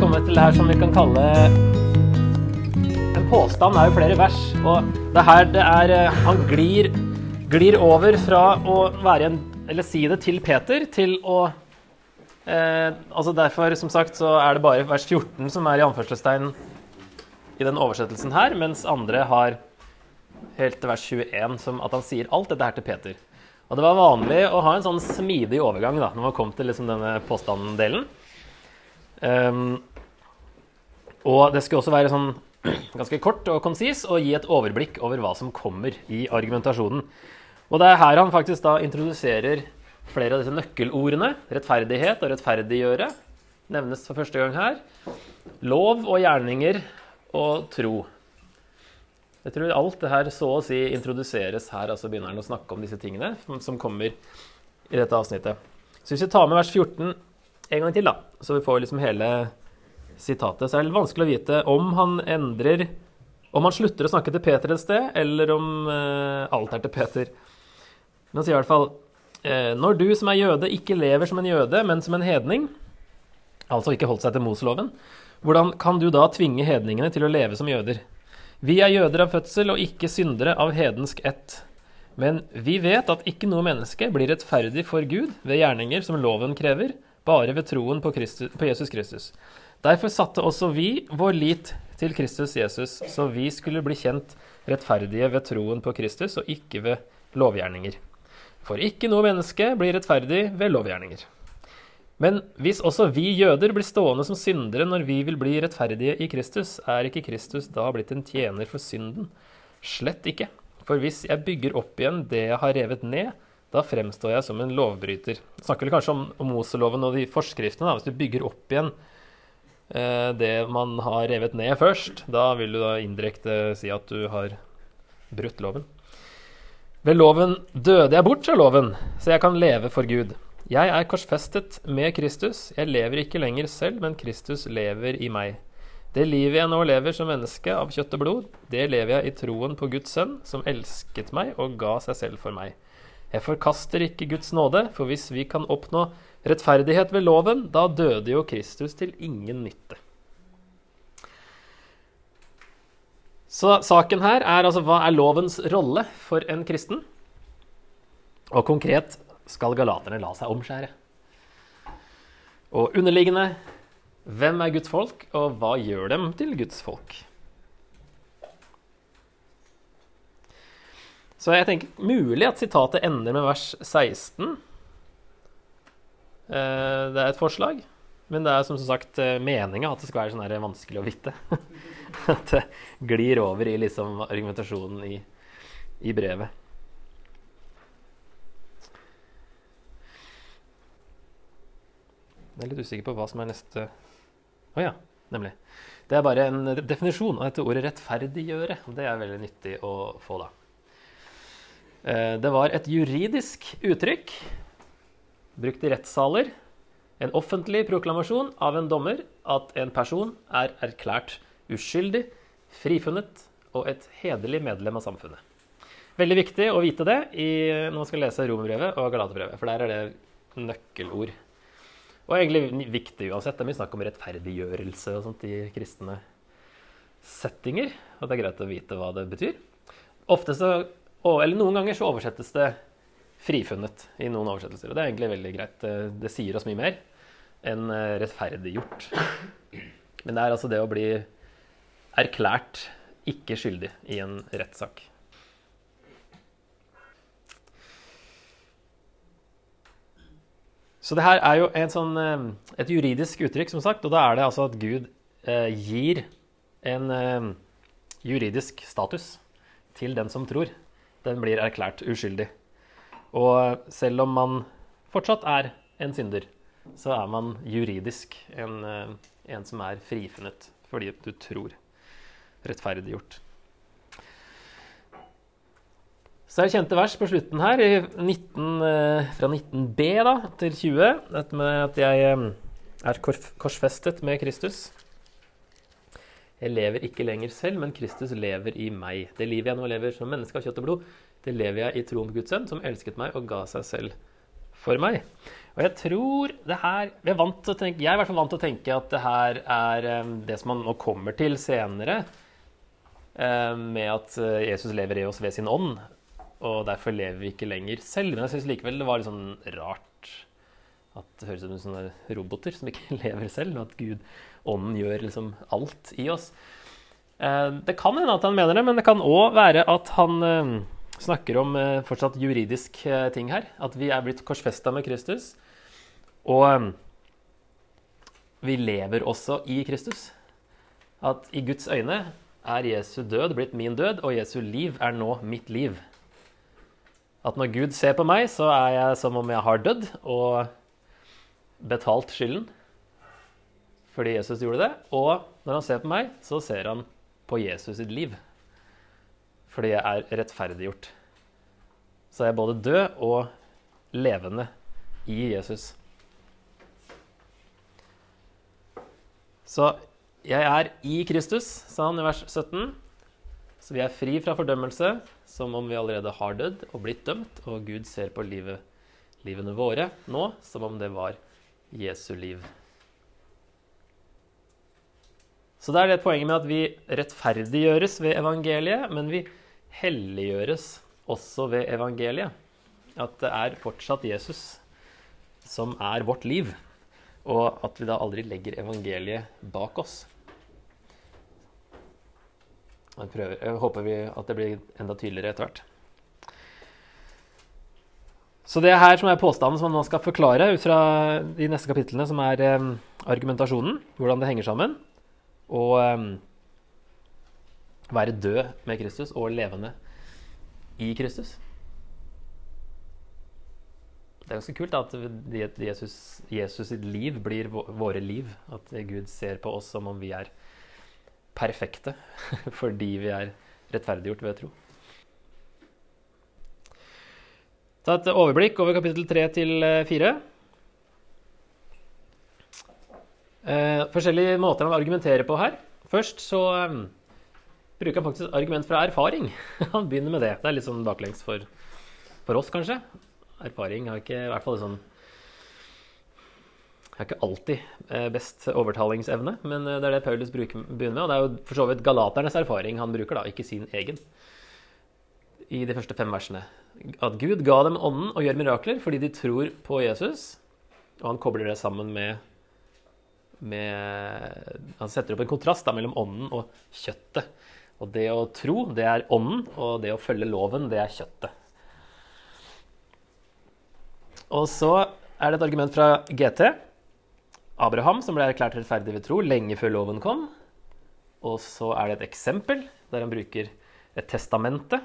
Kommet til det her som vi kan kalle En påstand er jo flere vers. Og det her det er eh, Han glir, glir over fra å være en Eller si det til Peter til å eh, Altså Derfor, som sagt, så er det bare vers 14 som er i anførselstegn i den oversettelsen her, mens andre har helt til vers 21 som at han sier alt dette her til Peter. Og det var vanlig å ha en sånn smidig overgang da, når man kom til liksom denne påstanddelen. Um, og det skulle også være sånn ganske kort og konsis og gi et overblikk over hva som kommer i argumentasjonen. Og det er her han faktisk da introduserer flere av disse nøkkelordene. Rettferdighet og rettferdiggjøre nevnes for første gang her. Lov og gjerninger og tro. Jeg tror alt det her så å si introduseres her, altså begynner han å snakke om disse tingene som kommer i dette avsnittet. Så hvis vi tar med vers 14 en gang til, da, så vi får liksom hele sitatet, så er det litt vanskelig å vite om han endrer Om han slutter å snakke til Peter et sted, eller om eh, alt er til Peter. Men han sier i hvert fall uh, Når du som er jøde, ikke lever som en jøde, men som en hedning, altså ikke holdt seg til Moseloven, hvordan kan du da tvinge hedningene til å leve som jøder? Vi er jøder av fødsel og ikke syndere av hedensk ett. Men vi vet at ikke noe menneske blir rettferdig for Gud ved gjerninger som loven krever, bare ved troen på, Kristus, på Jesus Kristus. Derfor satte også vi vår lit til Kristus Jesus, så vi skulle bli kjent rettferdige ved troen på Kristus og ikke ved lovgjerninger. For ikke noe menneske blir rettferdig ved lovgjerninger. Men hvis også vi jøder blir stående som syndere når vi vil bli rettferdige i Kristus, er ikke Kristus da blitt en tjener for synden? Slett ikke. For hvis jeg bygger opp igjen det jeg har revet ned, da fremstår jeg som en lovbryter. Jeg snakker vel kanskje om, om Moseloven og de forskriftene. Da. Hvis du bygger opp igjen eh, det man har revet ned først, da vil du da indirekte si at du har brutt loven. Ved loven døde jeg bort fra loven, så jeg kan leve for Gud. Jeg er korsfestet med Kristus. Jeg lever ikke lenger selv, men Kristus lever i meg. Det livet jeg nå lever som menneske av kjøtt og blod, det lever jeg i troen på Guds sønn, som elsket meg og ga seg selv for meg. Jeg forkaster ikke Guds nåde, for hvis vi kan oppnå rettferdighet ved loven, da døde jo Kristus til ingen nytte. Så saken her er altså hva er lovens rolle for en kristen? Og konkret skal galaterne la seg omskjære. Og underliggende hvem er Guds folk, og hva gjør dem til Guds folk? Så jeg tenker mulig at sitatet ender med vers 16. Eh, det er et forslag, men det er som sagt eh, meninga at det skal være sånn vanskelig å vite. At det glir over i liksom argumentasjonen i, i brevet. Jeg er litt usikker på hva som er neste Å oh, ja, nemlig. Det er bare en definisjon av dette ordet 'rettferdiggjøre'. Det er veldig nyttig å få, da. Eh, det var et juridisk uttrykk brukt i rettssaler. En offentlig proklamasjon av en dommer at en person er erklært uskyldig, frifunnet og et hederlig medlem av samfunnet. Veldig viktig å vite det når man skal lese Romerbrevet og Galaterbrevet, for der er det nøkkelord. Og egentlig viktig uansett. Det er mye snakk om rettferdiggjørelse og sånt i kristne settinger. Og det er greit å vite hva det betyr. Ofte så, eller Noen ganger så oversettes det frifunnet i noen oversettelser. Og det er egentlig veldig greit. Det, det sier oss mye mer enn eh, rettferdiggjort. Men det er altså det å bli erklært ikke skyldig i en rettssak. Så det her er jo sånn, eh, et juridisk uttrykk, som sagt, og da er det altså at Gud eh, gir en eh, juridisk status til den som tror. Den blir erklært uskyldig. Og selv om man fortsatt er en synder, så er man juridisk en, eh, en som er frifunnet fordi du tror. Rettferdiggjort. Så er det kjente vers på slutten her, 19, eh, fra 19b da, til 20. Dette med at jeg eh, er korsfestet med Kristus. Jeg lever ikke lenger selv, men Kristus lever i meg. Det livet jeg nå lever som menneske av kjøtt og blod, det lever jeg i troen på Guds sønn, som elsket meg og ga seg selv for meg. Og jeg tror det her vi er vant til å tenke, Jeg er i hvert fall vant til å tenke at det her er um, det som man nå kommer til senere, um, med at uh, Jesus lever i oss ved sin ånd, og derfor lever vi ikke lenger selv. Men jeg syns likevel det var litt sånn rart at det høres ut som sånne roboter som ikke lever selv, og at Gud, ånden, gjør liksom alt i oss. Uh, det kan hende at han mener det, men det kan òg være at han uh, snakker om uh, fortsatt juridisk ting her. At vi er blitt korsfesta med Kristus. Og vi lever også i Kristus. At i Guds øyne er Jesu død blitt min død, og Jesu liv er nå mitt liv. At når Gud ser på meg, så er jeg som om jeg har dødd og betalt skylden fordi Jesus gjorde det. Og når han ser på meg, så ser han på Jesus sitt liv fordi jeg er rettferdiggjort. Så jeg er både død og levende i Jesus. Så jeg er i Kristus, sa han i vers 17. Så vi er fri fra fordømmelse, som om vi allerede har dødd og blitt dømt, og Gud ser på livet, livene våre nå som om det var Jesu liv. Så det er det poenget med at vi rettferdiggjøres ved evangeliet, men vi helliggjøres også ved evangeliet. At det er fortsatt Jesus som er vårt liv og at vi da aldri legger evangeliet bak oss. Jeg, prøver, jeg håper vi, at det blir enda tydeligere etter hvert. Så det er her som er påstanden som man skal forklare ut fra de neste kapitlene, som er eh, argumentasjonen, hvordan det henger sammen, og eh, være død med Kristus og levende i Kristus. Det er ganske kult at Jesus, Jesus sitt liv blir våre liv. At Gud ser på oss som om vi er perfekte fordi vi er rettferdiggjort ved tro. Ta et overblikk over kapittel 3 til 4. Eh, forskjellige måter han argumenterer på her. Først så eh, bruker han faktisk argument fra erfaring. han begynner med det. Det er litt sånn baklengs for, for oss, kanskje erfaring. har ikke i hvert fall sånn har ikke alltid eh, best overtalingsevne, men eh, det er det Paulus bruker, begynner med. Og det er jo for så vidt galaternes erfaring han bruker, da, ikke sin egen. I de første fem versene. At Gud ga dem ånden og gjør mirakler fordi de tror på Jesus. Og han kobler det sammen med, med Han setter opp en kontrast da, mellom ånden og kjøttet. Og det å tro, det er ånden, og det å følge loven, det er kjøttet. Og så er det et argument fra GT. Abraham, som ble erklært rettferdig ved tro lenge før loven kom. Og så er det et eksempel der han bruker et testamente.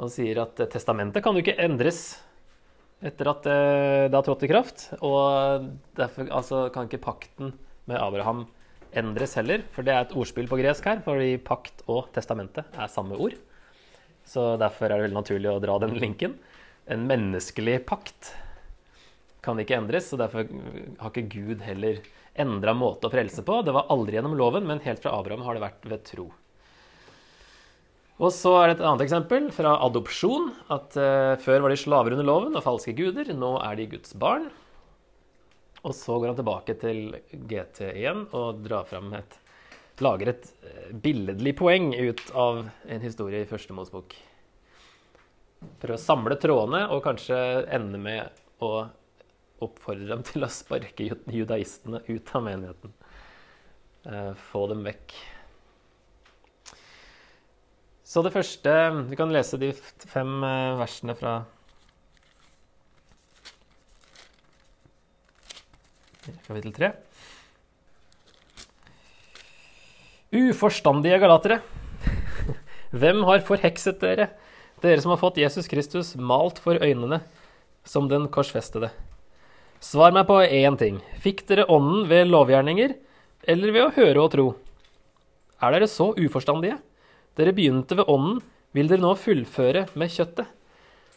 Og sier at testamentet kan jo ikke endres etter at eh, det har trådt i kraft. Og derfor altså, kan ikke pakten med Abraham endres heller. For det er et ordspill på gresk her, fordi pakt og testamente er samme ord. Så derfor er det veldig naturlig å dra den linken en menneskelig pakt kan ikke endres, og derfor har ikke Gud heller endra måte å frelse på. Det var aldri gjennom loven, men helt fra Abraham har det vært ved tro. Og så er det et annet eksempel fra adopsjon. At uh, før var de slaver under loven og falske guder. Nå er de Guds barn. Og så går han tilbake til GT1 og drar fram et Lager et eh, billedlig poeng ut av en historie i Første Mosebok. Prøve å samle trådene og kanskje ende med å oppfordre dem til å sparke judaistene ut av menigheten. Eh, få dem vekk. Så det første Vi kan lese de fem eh, versene fra kapittel tre. Uforstandige galatere. Hvem har forhekset dere? dere som har fått Jesus Kristus malt for øynene som den korsfestede. Svar meg på én ting. Fikk dere ånden ved lovgjerninger eller ved å høre og tro? Er dere så uforstandige? Dere begynte ved ånden, vil dere nå fullføre med kjøttet?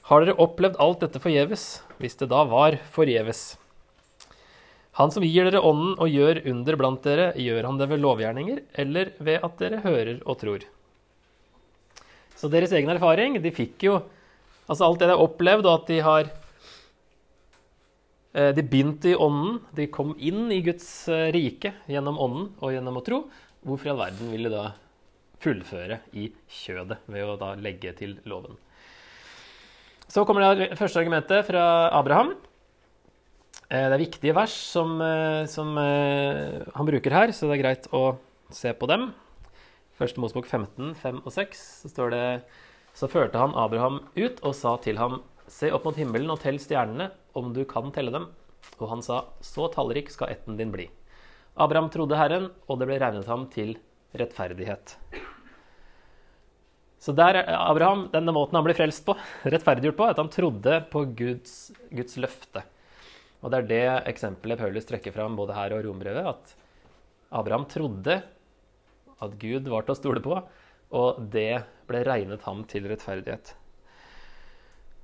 Har dere opplevd alt dette forgjeves, hvis det da var forgjeves? Han som gir dere ånden og gjør under blant dere, gjør han det ved lovgjerninger eller ved at dere hører og tror? Så deres egen erfaring De fikk jo altså alt det de har opplevd, og at de har Eh, de begynte i ånden. De kom inn i Guds eh, rike gjennom ånden og gjennom å tro. Hvorfor i all verden vil de da fullføre i kjødet ved å da legge til loven? Så kommer det første argumentet fra Abraham. Det er viktige vers som, som han bruker her, så det er greit å se på dem. Første Mosbok 15, 5 og 6, så står det Så førte han Abraham ut og sa til ham, Se opp mot himmelen og tell stjernene, om du kan telle dem. Og han sa, Så tallrik skal ætten din bli. Abraham trodde Herren, og det ble regnet ham til rettferdighet. Så der, Abraham, denne måten han ble frelst på, rettferdiggjort på, at han trodde på Guds, Guds løfte. Og det er det eksempelet Paulus trekker fram både her og rombrevet, at Abraham trodde at Gud var til å stole på, og det ble regnet ham til rettferdighet.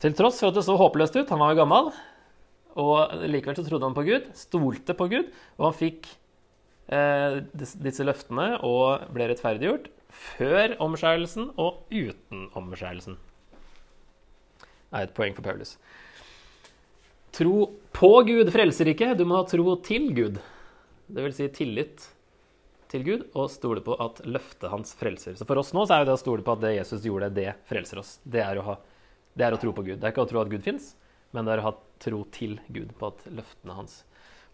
Til tross for at det så håpløst ut, han var jo gammel, og likevel så trodde han på Gud, stolte på Gud, og han fikk disse løftene og ble rettferdiggjort før omskjærelsen og uten omskjærelsen. Det er et poeng for Paulus. Tro på Gud frelser ikke, du må ha tro til Gud. Det vil si tillit til Gud og stole på at løftet hans frelser. Så for oss nå så er jo det å stole på at det Jesus gjorde, det frelser oss. Det er å, ha, det er å tro på Gud. Det er ikke å tro at Gud fins, men det er å ha tro til Gud på at løftene hans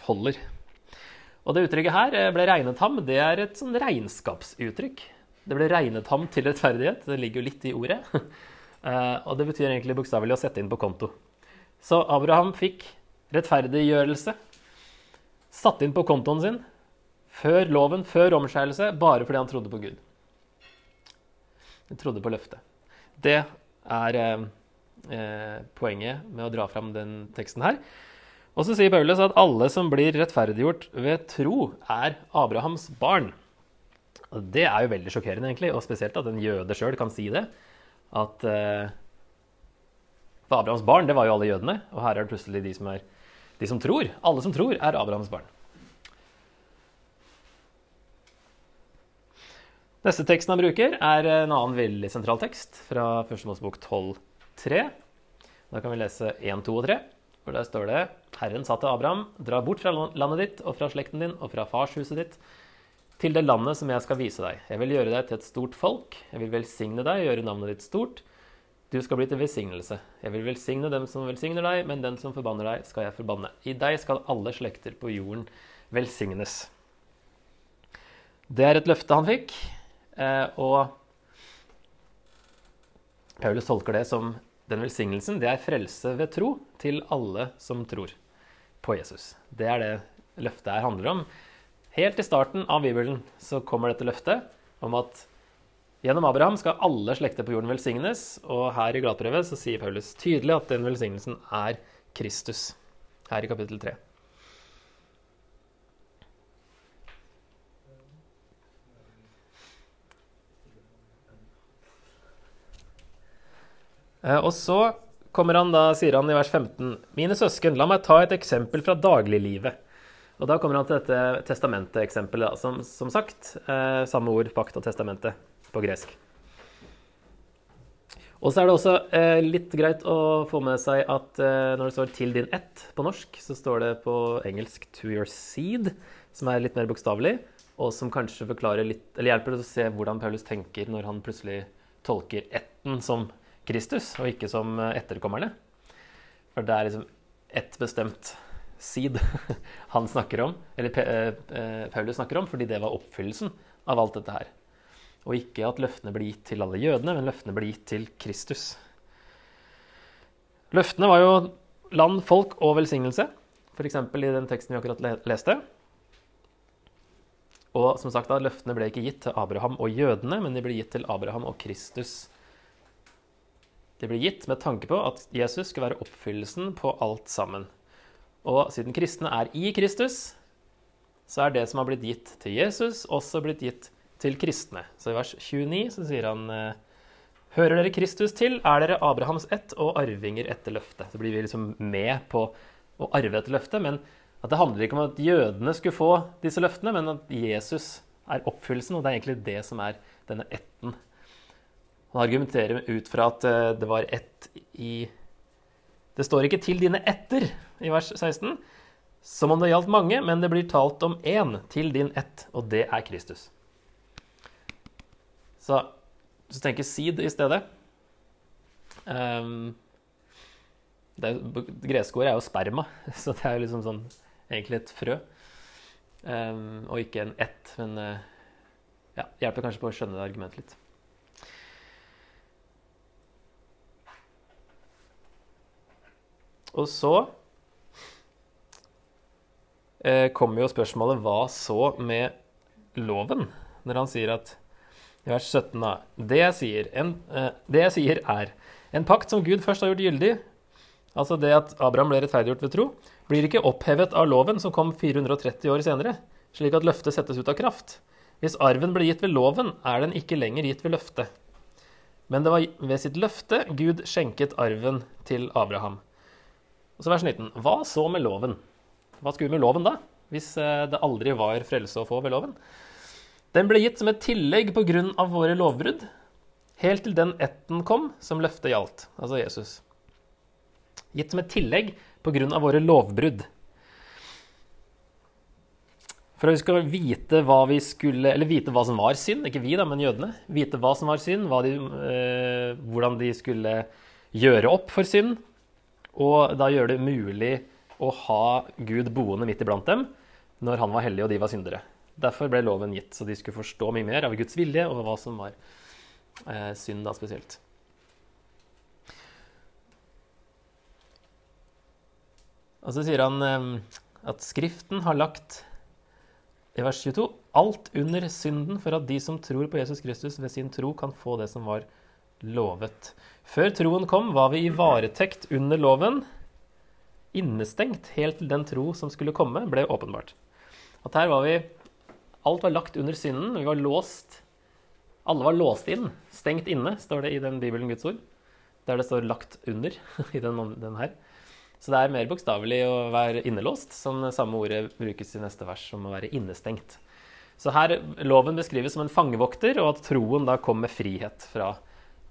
holder. Og det uttrykket her eh, ble regnet ham. Det er et sånn regnskapsuttrykk. Det ble regnet ham til rettferdighet. Det ligger jo litt i ordet. Eh, og det betyr egentlig bokstavelig å sette inn på konto. Så Abraham fikk rettferdiggjørelse satt inn på kontoen sin før loven, før omskjærelse, bare fordi han trodde på Gud. Han trodde på løftet. Det er eh, eh, poenget med å dra fram den teksten her. Og så sier Paulus at alle som blir rettferdiggjort ved tro, er Abrahams barn. Og det er jo veldig sjokkerende, egentlig, og spesielt at en jøde sjøl kan si det. At eh, For Abrahams barn, det var jo alle jødene, og her er det plutselig de som, er, de som tror. Alle som tror, er Abrahams barn. Neste teksten han bruker, er en annen veldig sentral tekst fra Første Mosebok 12,3. Da kan vi lese 1, 2 og 3. For der står det Herren sa til Abraham, dra bort fra landet ditt og fra slekten din og fra farshuset ditt til det landet som jeg skal vise deg. Jeg vil gjøre deg til et stort folk. Jeg vil velsigne deg og gjøre navnet ditt stort. Du skal bli til velsignelse. Jeg vil velsigne dem som velsigner deg, men den som forbanner deg, skal jeg forbanne. I deg skal alle slekter på jorden velsignes. Det er et løfte han fikk. Eh, og Paulus tolker det som den velsignelsen. Det er frelse ved tro til alle som tror på Jesus. Det er det løftet her handler om. Helt i starten av Bibelen så kommer dette løftet om at gjennom Abraham skal alle slekter på jorden velsignes. Og her i Gladbrevet så sier Paulus tydelig at den velsignelsen er Kristus. Her i kapittel 3. og så kommer han da, sier han i vers 15.: Mine søsken, la meg ta et eksempel fra dagliglivet. Og da kommer han til dette testamenteeksempelet, som, som sagt. Eh, samme ord, pakt og testamente, på gresk. Og så er det også eh, litt greit å få med seg at eh, når det står 'til din ett' på norsk, så står det på engelsk 'to your seed', som er litt mer bokstavelig, og som kanskje forklarer litt, eller hjelper oss å se hvordan Paulus tenker når han plutselig tolker 'etten' som Kristus, og ikke som eh, etterkommerne. For det er liksom ett bestemt sid han snakker om, eller eh, eh, Paulus snakker om, fordi det var oppfyllelsen av alt dette her. Og ikke at løftene ble gitt til alle jødene, men løftene ble gitt til Kristus. Løftene var jo land, folk og velsignelse, f.eks. i den teksten vi akkurat leste. Og som sagt, da, løftene ble ikke gitt til Abraham og jødene, men de ble gitt til Abraham og Kristus det ble gitt med tanke på at Jesus skulle være oppfyllelsen på alt sammen. Og siden kristne er i Kristus, så er det som har blitt gitt til Jesus, også blitt gitt til kristne. Så i vers 29 så sier han eh, Hører dere Kristus til, er dere Abrahams ett og arvinger etter løftet. Så blir vi liksom med på å arve etter løftet, men at det handler ikke om at jødene skulle få disse løftene, men at Jesus er oppfyllelsen, og det er egentlig det som er denne etten han argumenterer ut fra at eh, det var ett i Det står ikke 'til dine etter' i vers 16, som om det gjaldt mange, men det blir talt om én til din ett, og det er Kristus. Så hvis du tenker seed i stedet um, det, Greske ord er jo sperma, så det er jo liksom sånn egentlig et frø. Um, og ikke en ett, men uh, ja, hjelper kanskje på å skjønne det argumentet litt. Og så eh, kommer jo spørsmålet hva så med loven? Når han sier at i vers 17 da, det jeg sier, en, eh, det jeg sier er en pakt som Gud først har gjort gyldig, altså det at Abraham ble rettferdiggjort ved tro, blir ikke opphevet av loven som kom 430 år senere, slik at løftet settes ut av kraft. Hvis arven ble gitt ved loven, er den ikke lenger gitt ved løftet. Men det var ved sitt løfte Gud skjenket arven til Abraham. Og så vers 19. Hva så med loven? Hva skulle vi med loven da, hvis eh, det aldri var frelse å få ved loven? Den ble gitt som et tillegg pga. våre lovbrudd, helt til den etten kom som løftet gjaldt, altså Jesus. Gitt som et tillegg pga. våre lovbrudd. For at vi skal vite hva vi skulle vite hva som var synd, ikke vi, da, men jødene. Vite hva som var synd, de, eh, hvordan de skulle gjøre opp for synd, og da gjør det mulig å ha Gud boende midt iblant dem når han var hellig og de var syndere. Derfor ble loven gitt, så de skulle forstå mye mer av Guds vilje og hva som var eh, synd da spesielt. Og så sier han eh, at Skriften har lagt i vers 22 alt under synden for at de som tror på Jesus Kristus ved sin tro, kan få det som var lovet. Før troen kom, var vi i varetekt under loven, innestengt helt til den tro som skulle komme, ble åpenbart. At her var vi Alt var lagt under synden. Vi var låst. Alle var låst inn. Stengt inne, står det i den Bibelen Guds ord. Der det står 'lagt under' i den, den her. Så det er mer bokstavelig å være innelåst, som samme ordet brukes i neste vers, som å være innestengt. Så her loven beskrives som en fangevokter, og at troen da kom med frihet fra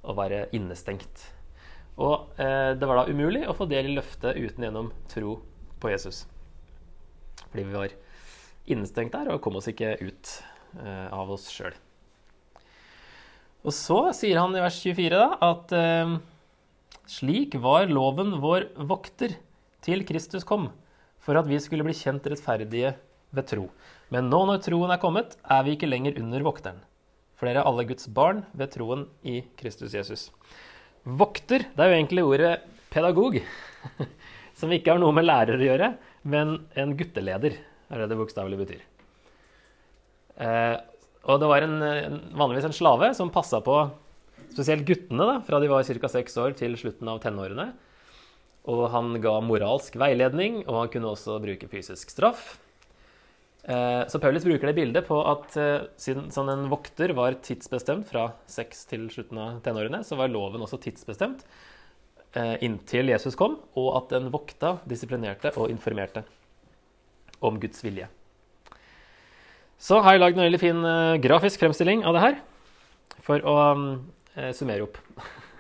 å være innestengt. Og eh, det var da umulig å få del i løftet uten gjennom tro på Jesus. Fordi vi var innestengt der og kom oss ikke ut eh, av oss sjøl. Og så sier han i vers 24 da, at eh, slik var loven vår vokter til Kristus kom, for at vi skulle bli kjent rettferdige ved tro. Men nå når troen er kommet, er vi ikke lenger under vokteren. For dere er alle Guds barn ved troen i Kristus Jesus. Vokter, det er jo egentlig ordet pedagog, som ikke har noe med lærer å gjøre, men en gutteleder, er det det bokstavelig betyr. Eh, og det var en, vanligvis en slave som passa på spesielt guttene da, fra de var ca. seks år til slutten av tenårene. Og han ga moralsk veiledning, og han kunne også bruke fysisk straff. Eh, så Paulus bruker det bildet på at eh, siden sånn en vokter var tidsbestemt fra seks til slutten av tenårene, så var loven også tidsbestemt eh, inntil Jesus kom, og at den vokta, disiplinerte og informerte om Guds vilje. Så har jeg lagd en veldig fin grafisk fremstilling av det her, for å summere opp.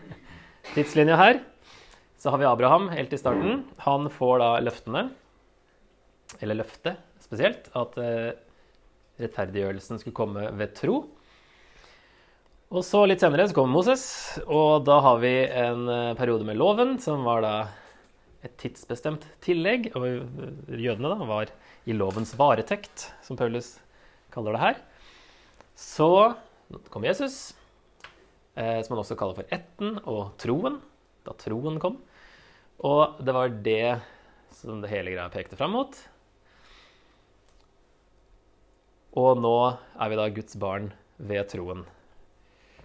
Tidslinja her. Så har vi Abraham helt i starten. Han får da løftene, eller løftet, spesielt, at eh, rettferdiggjørelsen skulle komme ved tro. Og så litt senere så kommer Moses, og da har vi en eh, periode med loven, som var da et tidsbestemt tillegg. Og jødene da var i lovens varetekt, som Paulus kaller det her. Så kom Jesus, eh, som han også kaller for etten, og troen, da troen kom. Og det var det som det hele greia pekte fram mot. Og nå er vi da Guds barn ved troen.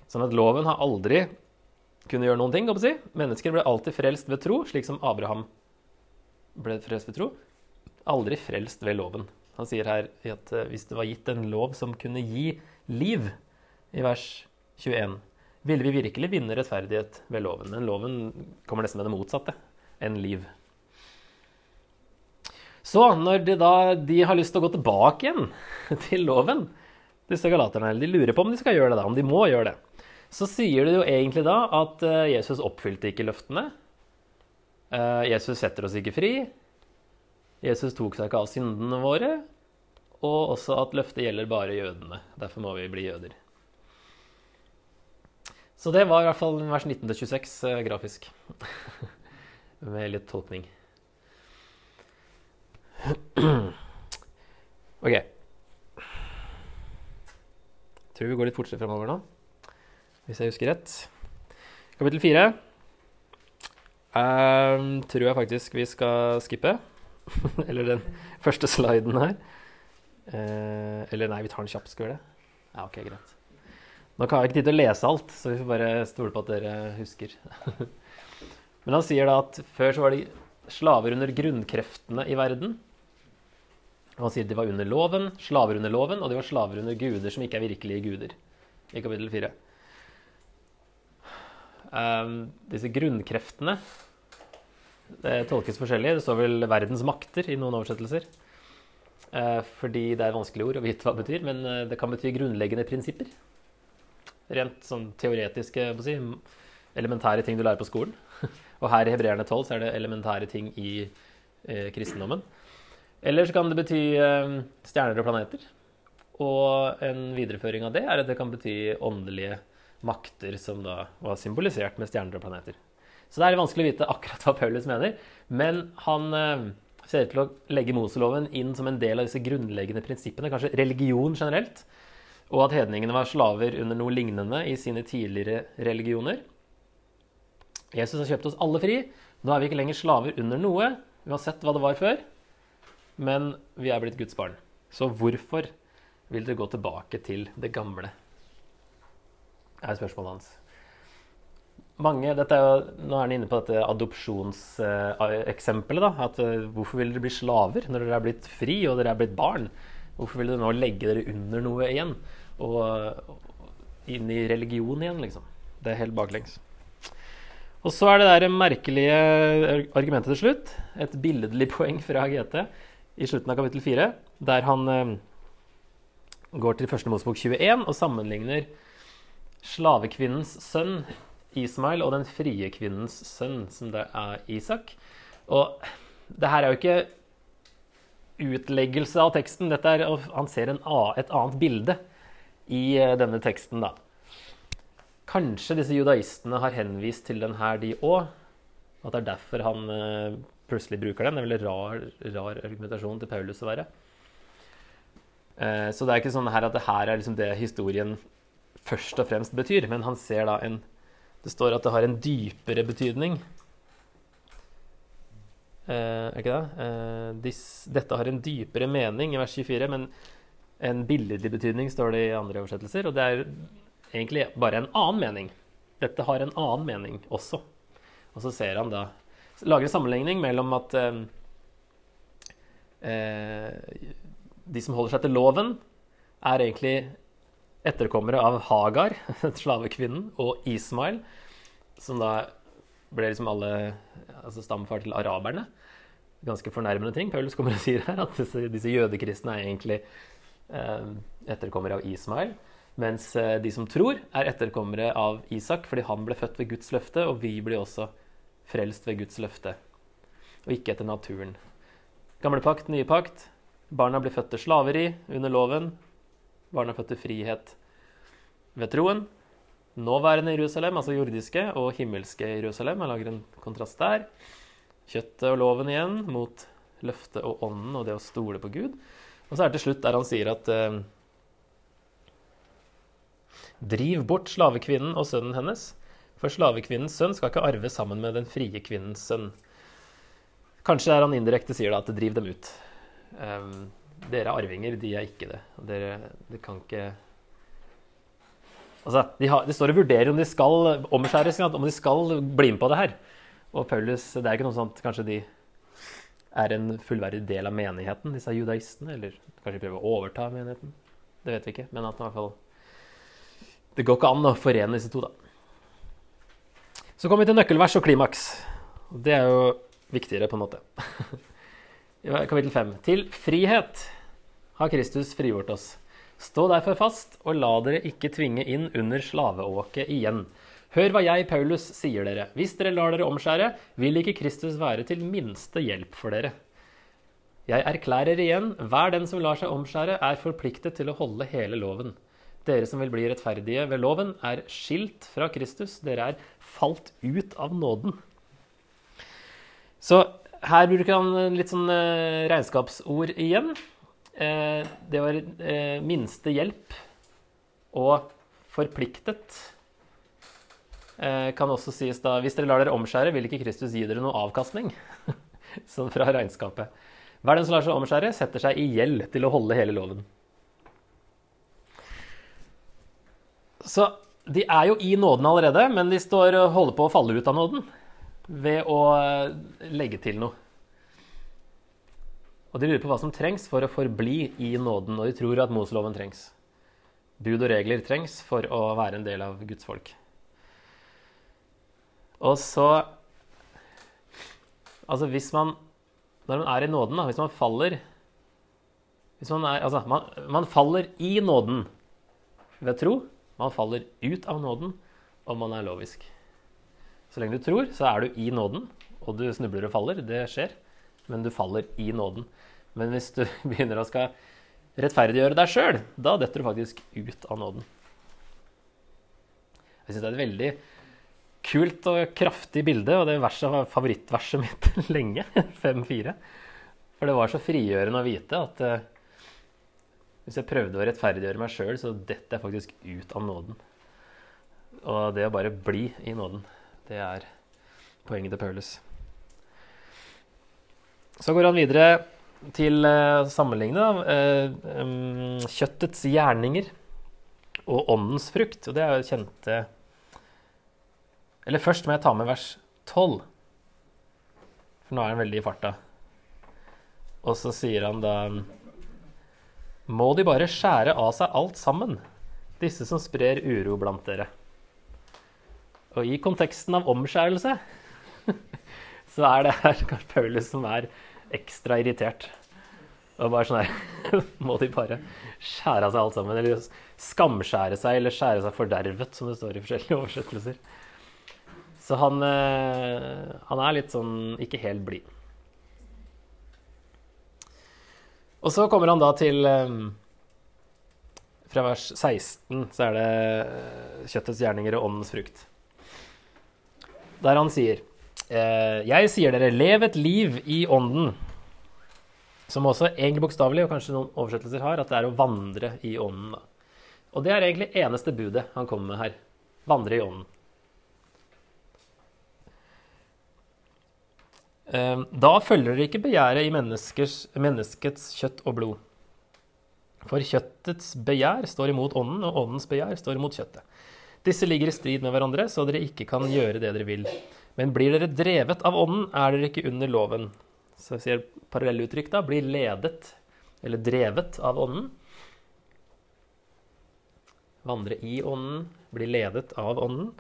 Sånn at loven har aldri kunnet gjøre noen ting. Si. Mennesker ble alltid frelst ved tro, slik som Abraham ble frelst ved tro. Aldri frelst ved loven. Han sier her at eh, hvis det var gitt en lov som kunne gi liv, i vers 21, ville vi virkelig vinne rettferdighet ved loven. Men loven kommer nesten med det motsatte enn liv. Så når de da de har lyst til å gå tilbake igjen til loven, disse galaterne, de lurer på om de skal gjøre det, da, om de må gjøre det, så sier de jo egentlig da at eh, Jesus oppfylte ikke løftene. Eh, Jesus setter oss ikke fri. Jesus tok seg ikke av syndene våre. Og også at løftet gjelder bare jødene. Derfor må vi bli jøder. Så det var i hvert fall vers 19-26 eh, grafisk. Med litt tolkning. OK. Tror vi går litt fortere fremover nå, hvis jeg husker rett. Kapittel fire um, tror jeg faktisk vi skal skippe. eller den første sliden her. Uh, eller nei, vi tar den kjapt, skal vi det? Ja, ok, greit. Nå har jeg ikke tid til å lese alt, så vi får bare stole på at dere husker. Men han sier da at før så var de slaver under grunnkreftene i verden. Han sier de var under loven, slaver under loven, og de var slaver under guder som ikke er virkelige guder. I kapittel 4. Um, ehm, disse grunnkreftene det tolkes forskjellig. Det står vel 'verdens makter' i noen oversettelser. Uh, fordi det er vanskelige ord å vite hva det betyr, men uh, det kan bety grunnleggende prinsipper. Rent sånn teoretiske si, elementære ting du lærer på skolen. Og her i Hebreerne 12 så er det elementære ting i eh, kristendommen. Eller så kan det bety eh, stjerner og planeter. Og en videreføring av det er at det kan bety åndelige makter som da var symbolisert med stjerner og planeter. Så det er vanskelig å vite akkurat hva Paulus mener. Men han eh, ser ut til å legge Moseloven inn som en del av disse grunnleggende prinsippene, kanskje religion generelt. Og at hedningene var slaver under noe lignende i sine tidligere religioner. Jesus har kjøpt oss alle fri. Nå er vi ikke lenger slaver under noe, uansett hva det var før men vi er blitt Guds barn. Så hvorfor vil dere gå tilbake til det gamle? er spørsmålet hans. Mange, er jo, Nå er han inne på dette adopsjonseksempelet. Eh, Hvorfor vil dere bli slaver når dere er blitt fri og dere er blitt barn? Hvorfor vil dere nå legge dere under noe igjen? Og, og inn i religion igjen, liksom. Det er helt baklengs. Og så er det der merkelige argumentet til slutt. Et billedlig poeng fra GT i slutten av kapittel 4, der han eh, går til første Mosebok 21 og sammenligner slavekvinnens sønn Ismail og den frie kvinnens sønn, som det er Isak. Og det her er jo ikke utleggelse av teksten. Dette er, han ser en, et annet bilde i eh, denne teksten, da. Kanskje disse judaistene har henvist til den her, de òg. At det er derfor han eh, plutselig bruker den. Det er veldig rar, rar argumentasjon til Paulus å være. Eh, så det er ikke sånn her at det her er liksom det historien først og fremst betyr, men han ser da en Det står at det har en dypere betydning. Eh, er ikke det? Eh, dis, dette har en dypere mening i vers 24, men en billedlig betydning står det i andre oversettelser. Og det er egentlig bare en annen mening. Dette har en annen mening også. Og så ser han da lager en sammenligning mellom at eh, eh, de som holder seg til loven, er egentlig etterkommere av Hagar, slavekvinnen, og Ismail, som da ble liksom alle altså stamfar til araberne. Ganske fornærmende ting Paulus kommer og sier her, at disse, disse jødekristne er egentlig eh, etterkommere av Ismail. Mens eh, de som tror, er etterkommere av Isak, fordi han ble født ved Guds løfte, og vi blir også frelst ved Guds løfte, og ikke etter naturen. Gamle pakt, nye pakt. Barna blir født til slaveri under loven. Barna er født til frihet ved troen. Nåværende Jerusalem, altså jordiske, og himmelske Jerusalem. Jeg lager en kontrast der. Kjøttet og loven igjen mot løftet og ånden og det å stole på Gud. Og så er det til slutt der han sier at eh, Driv bort slavekvinnen og sønnen hennes, for slavekvinnens sønn skal ikke arve sammen med den frie kvinnens sønn. Kanskje er han indirekte sier da at driv dem ut. Um, dere er arvinger, de er ikke det. Dere, de kan ikke Altså, de, har, de, står og vurderer om de skal omskjæres, om de skal bli med på det her. Og Paulus, det er ikke noe sånt Kanskje de er en fullverdig del av menigheten, disse judaistene? Eller kanskje de prøver å overta menigheten? Det vet vi ikke. Men at i hvert fall Det går ikke an å forene disse to, da. Så kommer vi til nøkkelvers og klimaks. Det er jo viktigere, på en måte. Kapittel 5. Til frihet har Kristus frigjort oss. Stå derfor fast, og la dere ikke tvinge inn under slaveåket igjen. Hør hva jeg, Paulus, sier dere. Hvis dere lar dere omskjære, vil ikke Kristus være til minste hjelp for dere. Jeg erklærer igjen, hver den som lar seg omskjære, er forpliktet til å holde hele loven. Dere som vil bli rettferdige ved loven, er skilt fra Kristus. Dere er falt ut av nåden. Så her bruker han litt sånn eh, regnskapsord igjen. Eh, det var eh, minste hjelp og forpliktet. Kan også sies da Hvis dere lar dere omskjære, vil ikke Kristus gi dere noe avkastning. sånn fra regnskapet. Hver den som lar seg omskjære, setter seg i gjeld til å holde hele loven. Så de er jo i nåden allerede, men de står og holder på å falle ut av nåden ved å eh, legge til noe. Og de lurer på hva som trengs for å forbli i nåden, og de tror at Moseloven trengs. Bud og regler trengs for å være en del av Guds folk. Og så Altså, hvis man Når man er i nåden, da, hvis man faller hvis man, er, altså, man, man faller i nåden ved tro. Man faller ut av nåden om man er lovisk. Så lenge du tror, så er du i nåden, og du snubler og faller. Det skjer. Men du faller i nåden. Men hvis du begynner å skal rettferdiggjøre deg sjøl, da detter du faktisk ut av nåden. Jeg syns det er et veldig kult og kraftig bilde, og det verset var favorittverset mitt lenge. 5-4. For det var så frigjørende å vite at uh, hvis jeg prøvde å rettferdiggjøre meg sjøl, så detter jeg faktisk ut av nåden. Og det å bare bli i nåden, det er poenget til Paulus. Så går han videre til å uh, sammenligne um, kjøttets gjerninger og åndens frukt. Og det er jo kjente Eller først må jeg ta med vers 12. For nå er han veldig i farta. Og så sier han da må de bare skjære av seg alt sammen, disse som sprer uro blant dere. Og i konteksten av omskjærelse så er det her Paulus som er ekstra irritert. Og bare sånn her Må de bare skjære av seg alt sammen? Eller skamskjære seg, eller skjære seg fordervet, som det står i forskjellige oversettelser. Så han, eh, han er litt sånn ikke helt blid. Og så kommer han da til eh, Fra vers 16 så er det eh, kjøttets gjerninger og åndens frukt. Der han sier Jeg sier dere, lev et liv i ånden. Som også egentlig bokstavelig, og kanskje noen oversettelser har, at det er å vandre i ånden. Og det er egentlig eneste budet han kommer med her. Vandre i ånden. Da følger dere ikke begjæret i menneskets kjøtt og blod. For kjøttets begjær står imot ånden, og åndens begjær står imot kjøttet. Disse ligger i strid med hverandre, så dere ikke kan gjøre det dere vil. Men blir dere drevet av ånden, er dere ikke under loven. Så jeg sier parallelluttrykk da, blir ledet, eller drevet av ånden. Vandre i ånden, bli ledet av ånden.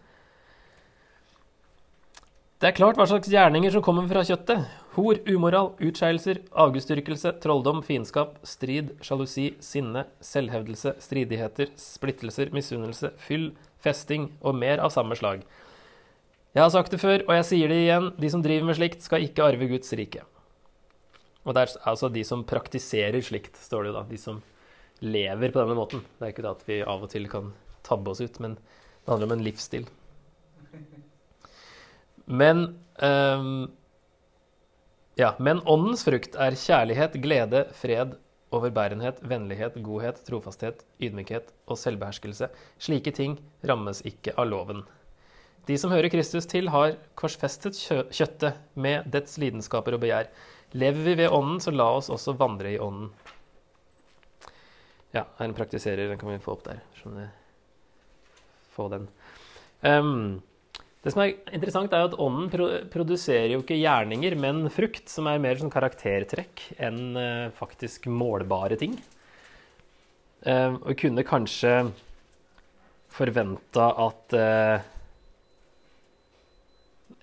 Det er klart hva slags gjerninger som kommer fra kjøttet. Hor, umoral, utskeielser, avgudsdyrkelse, trolldom, fiendskap, strid, sjalusi, sinne, selvhevdelse, stridigheter, splittelser, misunnelse, fyll, festing og mer av samme slag. Jeg har sagt det før, og jeg sier det igjen, de som driver med slikt, skal ikke arve Guds rike. Og det er altså de som praktiserer slikt, står det jo da. De som lever på denne måten. Det er ikke det at vi av og til kan tabbe oss ut, men det handler om en livsstil. Men um, Ja, men åndens frukt er kjærlighet, glede, fred, overbærenhet, vennlighet, godhet, trofasthet, ydmykhet og selvbeherskelse. Slike ting rammes ikke av loven. De som hører Kristus til, har korsfestet kjøttet med dets lidenskaper og begjær. Lever vi ved ånden, så la oss også vandre i ånden. Ja, her en praktiserer. Den kan vi få opp der. Få den. Um, det som er interessant, er at ånden produserer jo ikke gjerninger, men frukt, som er mer sånn karaktertrekk enn uh, faktisk målbare ting. Uh, og kunne kanskje forventa at uh,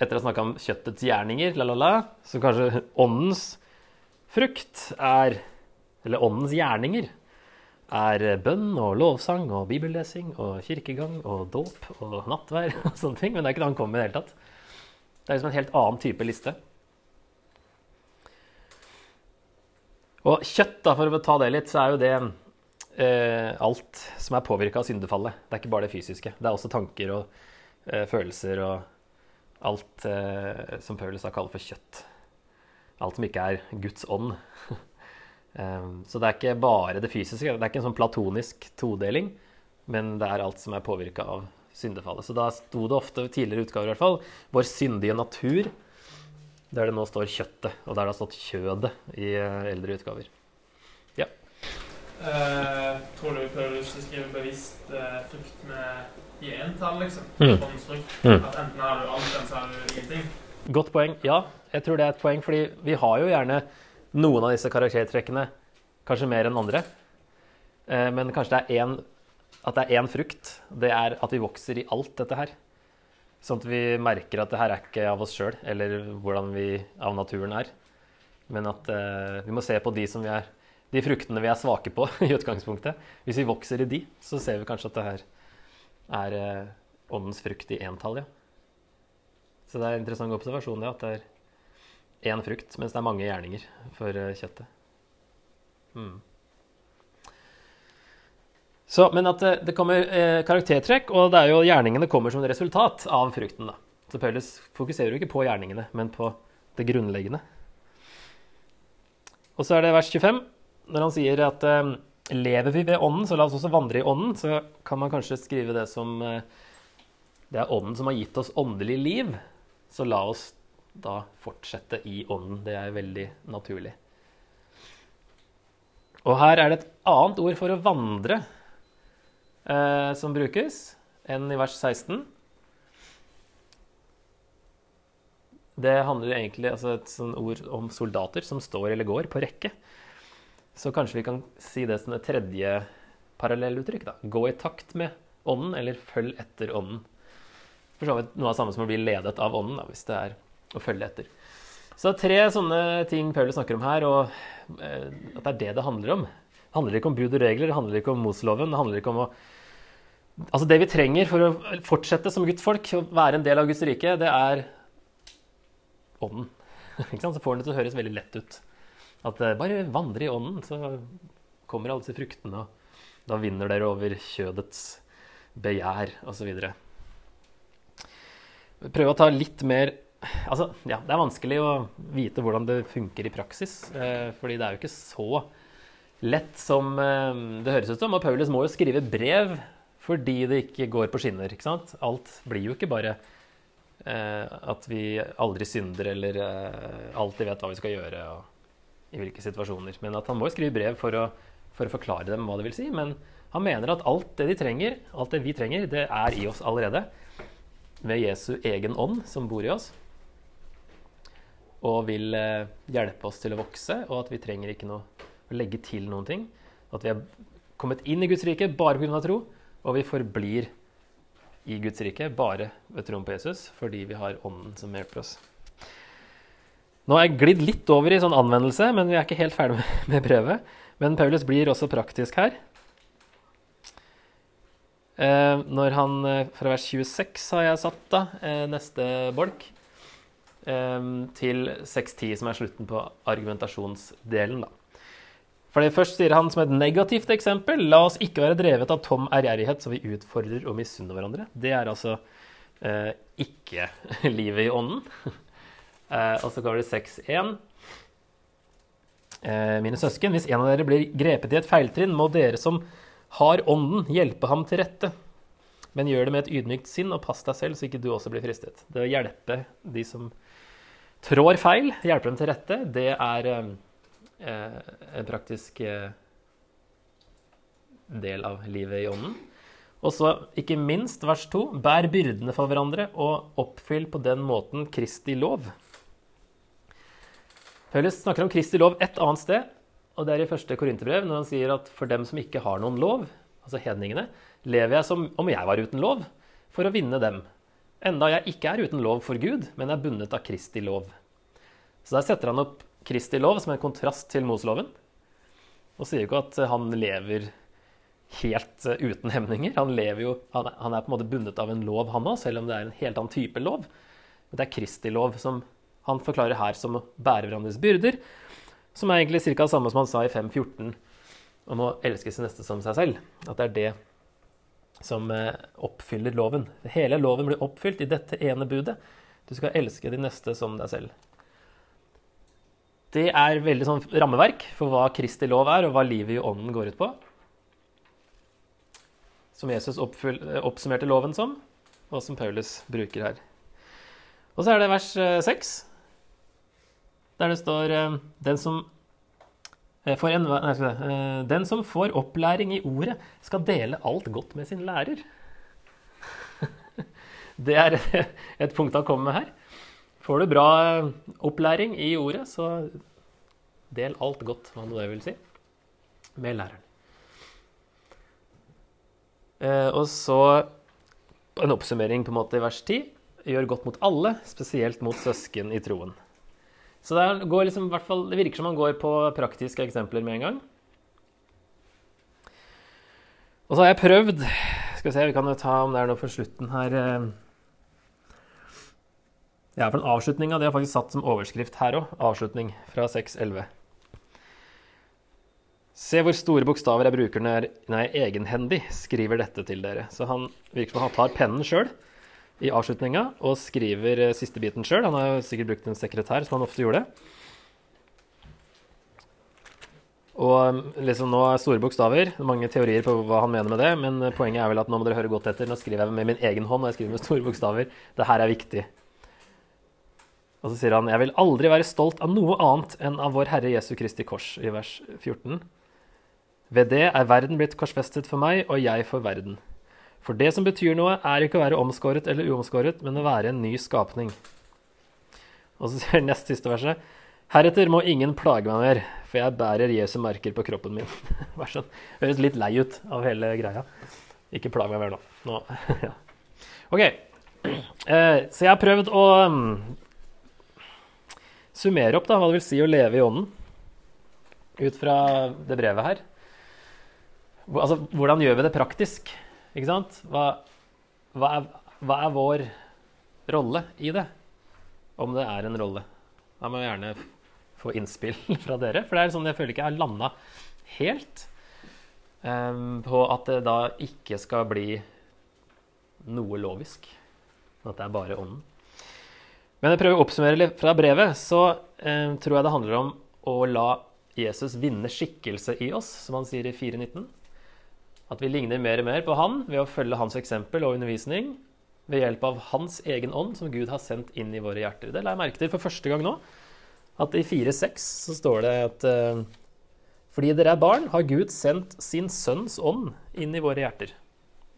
Etter å ha snakka om kjøttets gjerninger, la, la, la, så kanskje åndens frukt er Eller åndens gjerninger er bønn og lovsang og bibellesing og kirkegang og dåp og nattvær og sånne ting. Men det er ikke det han kommer med i det hele tatt. Det er liksom en helt annen type liste. Og kjøtt, da, for å ta det litt, så er jo det eh, alt som er påvirka av syndefallet. Det er ikke bare det fysiske. Det er også tanker og eh, følelser og alt eh, som Paulus har kaller for kjøtt. Alt som ikke er Guds ånd. Um, så det er ikke bare det fysiske. Det er ikke en sånn platonisk todeling, men det er alt som er påvirka av syndefallet. Så da sto det ofte, tidligere utgaver i hvert fall, 'vår syndige natur', der det nå står 'kjøttet', og der det har stått 'kjødet' i eh, eldre utgaver. Ja. Uh, tror du Paulus skriver bevisst uh, frukt med i entall, liksom? Mm. Mm. At enten har du alt, eller så har du ingenting? Godt poeng. Ja, jeg tror det er et poeng, fordi vi har jo gjerne noen av disse karaktertrekkene, kanskje mer enn andre. Eh, men kanskje det er en, at det er én frukt. Det er at vi vokser i alt dette her. Sånn at vi merker at det her er ikke av oss sjøl, eller hvordan vi av naturen er. Men at eh, vi må se på de, er, de fruktene vi er svake på i utgangspunktet. Hvis vi vokser i de, så ser vi kanskje at det her er eh, åndens frukt i entall, ja. Så det er en interessant observasjon, ja, at det er én frukt, mens det er mange gjerninger for eh, kjøttet. Mm. Så, men at det, det kommer eh, karaktertrekk, og det er jo gjerningene kommer som resultat av frukten. da. Så Paulus fokuserer jo ikke på gjerningene, men på det grunnleggende. Og så er det vers 25, når han sier at eh, lever vi ved ånden, så la oss også vandre i ånden. Så kan man kanskje skrive det som eh, det er ånden som har gitt oss åndelig liv. Så la oss da fortsette i ånden. Det er veldig naturlig. Og her er det et annet ord for å vandre eh, som brukes, enn i vers 16. Det handler egentlig altså et sånt ord om soldater som står eller går på rekke. Så kanskje vi kan si det som et tredje parallelluttrykk. Gå i takt med ånden, eller følg etter ånden. For så vidt noe av det samme som å bli ledet av ånden, da, hvis det er å følge etter. Så tre sånne ting Paulus snakker om her, og eh, at det er det det handler om. Det handler ikke om bud og regler, det handler ikke om Mosloven. Det handler ikke om å Altså Det vi trenger for å fortsette som guttfolk, folk, å være en del av Guds rike, det er ånden. Så får det til å høres veldig lett ut. At eh, bare vandre i ånden, så kommer alle disse fruktene, og da vinner dere over kjødets begjær, osv. Prøve å ta litt mer Altså, ja, det er vanskelig å vite hvordan det funker i praksis. Eh, fordi det er jo ikke så lett som eh, det høres ut som. Og Paulus må jo skrive brev fordi det ikke går på skinner. ikke sant? Alt blir jo ikke bare eh, at vi aldri synder eller eh, alltid vet hva vi skal gjøre og i hvilke situasjoner. Men at han må jo skrive brev for å, for å forklare dem hva det vil si. Men han mener at alt det de trenger, alt det vi trenger, det er i oss allerede. Ved Jesu egen ånd som bor i oss og vil eh, hjelpe oss til å vokse, og at vi trenger ikke noe å legge til noen ting. At vi er kommet inn i Guds rike bare pga. tro, og vi forblir i Guds rike bare ved troen på Jesus fordi vi har Ånden som hjelper oss. Nå har jeg glidd litt over i sånn anvendelse, men vi er ikke helt ferdig med brevet. Men Paulus blir også praktisk her. Eh, når han eh, Fra vers 26 har jeg satt da, neste bolk til 6.10, som er slutten på argumentasjonsdelen. da. For det Først sier han som et negativt eksempel la oss ikke være drevet av tom ærgjerrighet så vi utfordrer og misunner hverandre. Det er altså eh, ikke livet i ånden. eh, og så kommer det 6.1. Eh, mine søsken, hvis en av dere blir grepet i et feiltrinn, må dere som har ånden, hjelpe ham til rette. Men gjør det med et ydmykt sinn, og pass deg selv så ikke du også blir fristet. Det å hjelpe de som trår feil, hjelper dem til rette, det er eh, en praktisk eh, del av livet i ånden. Og så ikke minst vers 2.: Bær byrdene for hverandre og oppfyll på den måten Kristi lov. Paulus snakker om Kristi lov et annet sted, og det er i første Korinterbrev, når han sier at for dem som ikke har noen lov, altså hedningene, lever jeg som om jeg var uten lov, for å vinne dem. Enda jeg ikke er uten lov for Gud, men er bundet av Kristi lov. Så der setter han opp Kristi lov som en kontrast til Moseloven. Og sier ikke at han lever helt eh, uten hemninger. Han, jo, han, han er på en måte bundet av en lov, han òg, selv om det er en helt annen type lov. Men det er Kristi lov som han forklarer her som å bære hverandres byrder, som er egentlig ca. det samme som han sa i 5.14 om å elske sin neste som seg selv. At det er det som eh, oppfyller loven. Hele loven blir oppfylt i dette ene budet. Du skal elske de neste som deg selv. Det er veldig sånn rammeverk for hva Kristi lov er, og hva livet i ånden går ut på. Som Jesus eh, oppsummerte loven som, og som Paulus bruker her. Og så er det vers eh, seks, der det står eh, den som eh, får en, nei, skal jeg eh, Den som får opplæring i ordet, skal dele alt godt med sin lærer. Det er et punkt han kommer med her. Får du bra eh, opplæring i ordet, så del alt godt, hva nå det vil si, med læreren. Og så en oppsummering på en måte i vers 10. Gjør godt mot alle, spesielt mot søsken i troen. Så det, liksom, fall, det virker som han går på praktiske eksempler med en gang. Og så har jeg prøvd Skal vi se, vi kan jo ta om det er noe for slutten her. eh. Ja, for den avslutninga er faktisk satt som overskrift her òg. Avslutning fra 6.11. Se hvor store bokstaver jeg bruker når jeg egenhendig skriver dette til dere. Så han virker som han tar pennen sjøl i avslutninga og skriver eh, siste biten sjøl. Han har jo sikkert brukt en sekretær, som han ofte gjorde. Og um, liksom nå er store bokstaver. Er mange teorier på hva han mener med det, men eh, poenget er vel at nå må dere høre godt etter. Nå skriver jeg med min egen hånd, og jeg skriver med store bokstaver. Det her er viktig. Og så sier han, jeg vil aldri være stolt av noe annet enn av vår Herre Jesu Kristi kors, i vers 14. Ved det er verden blitt korsfestet for meg, og jeg for verden. For det som betyr noe, er ikke å være omskåret eller uomskåret, men å være en ny skapning. Og så sier nest siste verset. Heretter må ingen plage meg mer, for jeg bærer Jesu merker på kroppen min. Vær sånn. Høres litt lei ut av hele greia. Ikke plag meg mer nå. nå. ja. OK. Eh, så jeg har prøvd å mm, summere opp da, hva det vil si å leve i ånden, ut fra det brevet her. Altså, hvordan gjør vi det praktisk? Ikke sant? Hva, hva, er, hva er vår rolle i det? Om det er en rolle. Da må jeg gjerne få innspill fra dere, for det er sånn jeg føler ikke jeg har landa helt um, på at det da ikke skal bli noe lovisk. At det er bare ånden. Men jeg prøver å oppsummere litt fra brevet, så um, tror jeg det handler om å la Jesus vinne skikkelse i oss, som han sier i 4.19. At vi ligner mer og mer på han ved å følge hans eksempel og undervisning ved hjelp av hans egen ånd, som Gud har sendt inn i våre hjerter. Det la jeg merke til for første gang nå. At i 4.6 så står det at eh, fordi dere er barn, har Gud sendt sin sønns ånd inn i våre hjerter.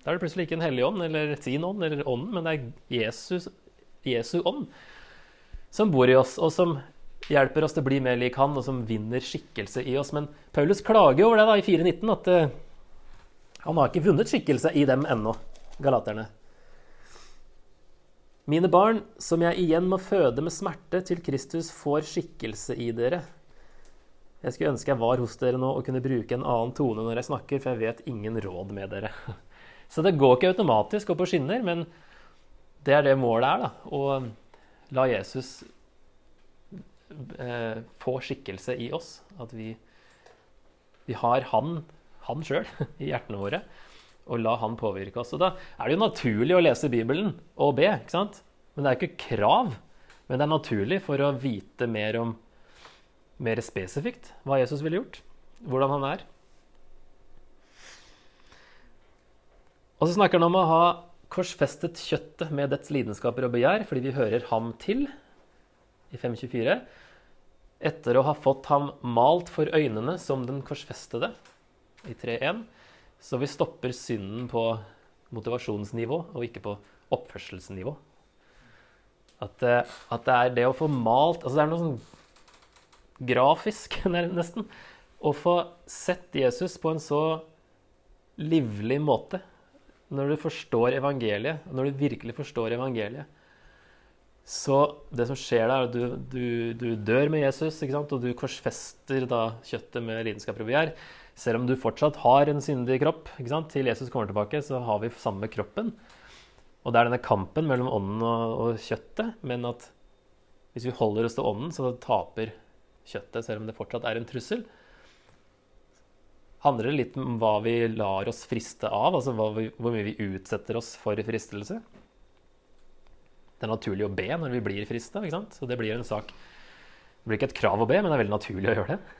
Da er det plutselig ikke en hellig ånd eller sin ånd eller ånden, men det er Jesus, Jesu ånd som bor i oss, og som hjelper oss til å bli mer lik han, og som vinner skikkelse i oss. Men Paulus klager over det da i 4.19, at eh, han har ikke vunnet skikkelse i dem ennå, galaterne. Mine barn, som jeg igjen må føde med smerte til Kristus får skikkelse i dere. Jeg skulle ønske jeg var hos dere nå og kunne bruke en annen tone når jeg snakker, for jeg vet ingen råd med dere. Så det går ikke automatisk opp på skinner, men det er det målet er, da. Å la Jesus eh, få skikkelse i oss. At vi, vi har han, han sjøl i hjertene våre og la han påvirke oss. Og da er det jo naturlig å lese Bibelen og be, ikke sant? Men det er ikke krav. Men det er naturlig for å vite mer om mer spesifikt hva Jesus ville gjort. Hvordan han er. Og så snakker han om å ha korsfestet kjøttet med dets lidenskaper og begjær, fordi vi hører ham til, i 524. Etter å ha fått ham malt for øynene som den korsfestede, i 3.1. Så vi stopper synden på motivasjonsnivå og ikke på oppførselsnivå. At, eh, at det er det å få malt Altså det er noe sånn grafisk, nesten. Å få sett Jesus på en så livlig måte. Når du forstår evangeliet, når du virkelig forstår evangeliet, så det som skjer da, er at du, du, du dør med Jesus, og du korsfester da kjøttet med lidenskap og begjær. Selv om du fortsatt har en syndig kropp ikke sant? til Jesus kommer tilbake, så har vi samme kroppen. Og det er denne kampen mellom ånden og, og kjøttet, men at hvis vi holder oss til ånden, så taper kjøttet, selv om det fortsatt er en trussel. Handler det litt om hva vi lar oss friste av, altså vi, hvor mye vi utsetter oss for fristelse? Det er naturlig å be når vi blir frista, så det blir en sak Det blir ikke et krav å be, men det er veldig naturlig å gjøre det.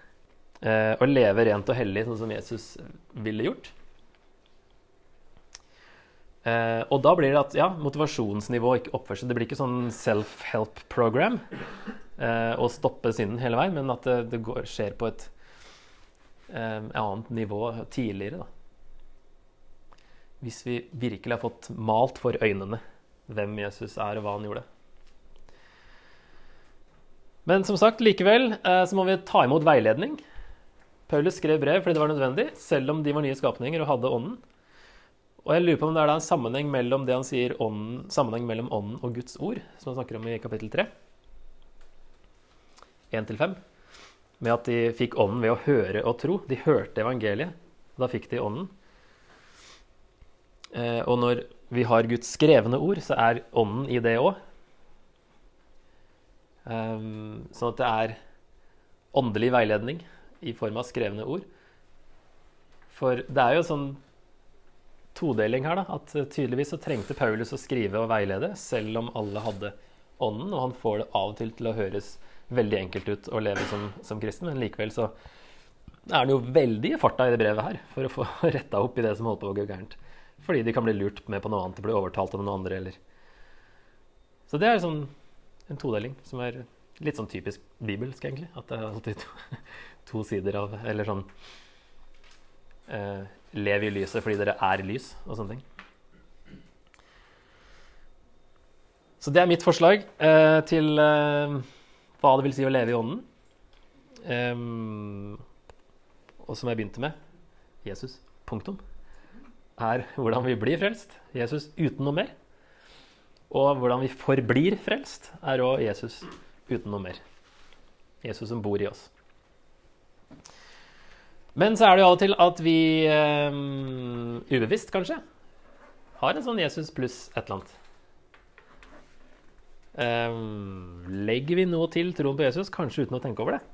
Eh, å leve rent og hellig, sånn som Jesus ville gjort. Eh, og da blir det at ja, motivasjonsnivå ikke oppførsel. Det blir ikke sånn self-help program eh, å stoppe synden hele veien, men at det, det går, skjer på et eh, annet nivå tidligere. Da. Hvis vi virkelig har fått malt for øynene hvem Jesus er, og hva han gjorde. Men som sagt, likevel eh, så må vi ta imot veiledning. Paulus skrev brev fordi det var nødvendig, selv om de var nye skapninger og hadde ånden. Og jeg lurer på om det er en sammenheng mellom det han sier ånden, sammenheng mellom ånden og Guds ord, som han snakker om i kapittel 3. 1-5. Med at de fikk ånden ved å høre og tro. De hørte evangeliet, og da fikk de ånden. Eh, og når vi har Guds skrevne ord, så er ånden i det òg. Ehm, sånn at det er åndelig veiledning i form av skrevne ord. For det er jo sånn todeling her, da. At tydeligvis så trengte Paulus å skrive og veilede, selv om alle hadde ånden. Og han får det av og til til å høres veldig enkelt ut å leve som, som kristen, men likevel så er han jo veldig i farta i det brevet her for å få retta opp i det som holdt på å gå gærent. Fordi de kan bli lurt med på noe annet og bli overtalt av noen andre. Eller. Så det er sånn, en todeling som er litt sånn typisk bibelsk, egentlig. At det er alltid to, to sider av Eller sånn eh, Lev i lyset fordi dere er lys, og sånne ting. Så det er mitt forslag eh, til eh, hva det vil si å leve i ånden. Um, og som jeg begynte med Jesus. Punktum er hvordan vi blir frelst. Jesus uten noe mer. Og hvordan vi forblir frelst, er òg Jesus uten noe mer. Jesus som bor i oss. Men så er det jo av og til at vi um, ubevisst, kanskje, har en sånn Jesus pluss et eller annet. Um, legger vi noe til troen på Jesus, kanskje uten å tenke over det?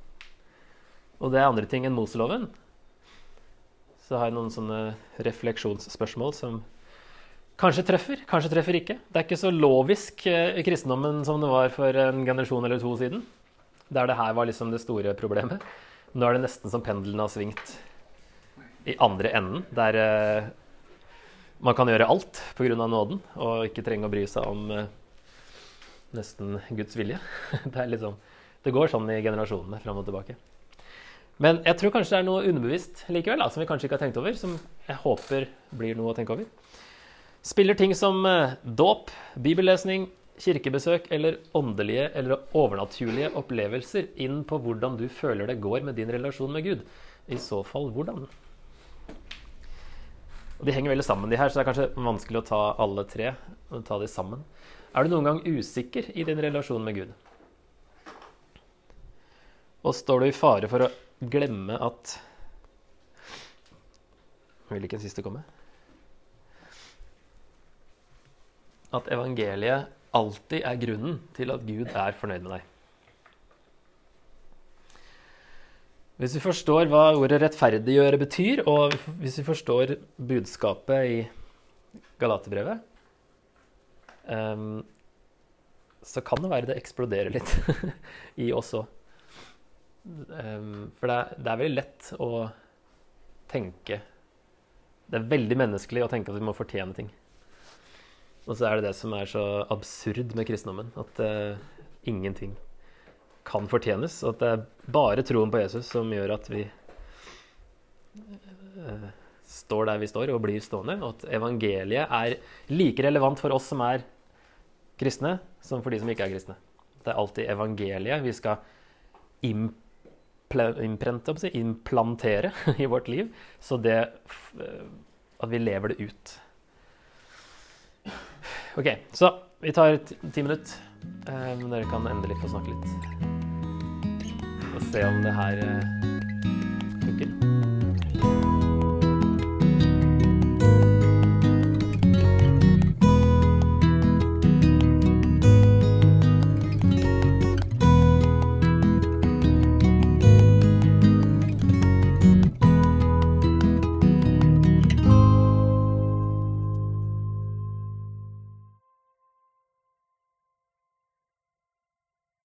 Og det er andre ting enn Moseloven så har jeg noen sånne refleksjonsspørsmål som kanskje treffer, kanskje treffer ikke. Det er ikke så lovisk eh, i kristendommen som det var for en generasjon eller to siden. Der det her var liksom det store problemet. Nå er det nesten som pendelen har svingt i andre enden, der eh, man kan gjøre alt pga. nåden og ikke trenge å bry seg om eh, nesten Guds vilje. Det, liksom, det går sånn i generasjonene fram og tilbake. Men jeg tror kanskje det er noe underbevisst likevel, da, som vi kanskje ikke har tenkt over, som jeg håper blir noe å tenke over. Spiller ting som eh, dåp, bibellesning, kirkebesøk eller åndelige eller overnaturlige opplevelser inn på hvordan du føler det går med din relasjon med Gud? I så fall hvordan? Og De henger veldig sammen, de her, så det er kanskje vanskelig å ta alle tre og ta de sammen. Er du noen gang usikker i din relasjon med Gud? Og står du i fare for å glemme at Vil ikke en siste komme? At evangeliet alltid er grunnen til at Gud er fornøyd med deg. Hvis vi forstår hva ordet 'rettferdiggjøre' betyr, og hvis vi forstår budskapet i Galaterbrevet, um, så kan det være det eksploderer litt i oss òg. Um, for det det er, veldig lett å tenke Det er veldig menneskelig å tenke at vi må fortjene ting. Og så er det det som er så absurd med kristendommen, at uh, ingenting kan fortjenes. Og at det er bare troen på Jesus som gjør at vi uh, står der vi står, og blir stående. Og at evangeliet er like relevant for oss som er kristne, som for de som ikke er kristne. Det er alltid evangeliet vi skal imp imprente, implantere i vårt liv. Så det eh, At vi lever det ut. OK, så vi tar ti minutter. Eh, dere kan endelig få snakke litt. Og se om det her eh.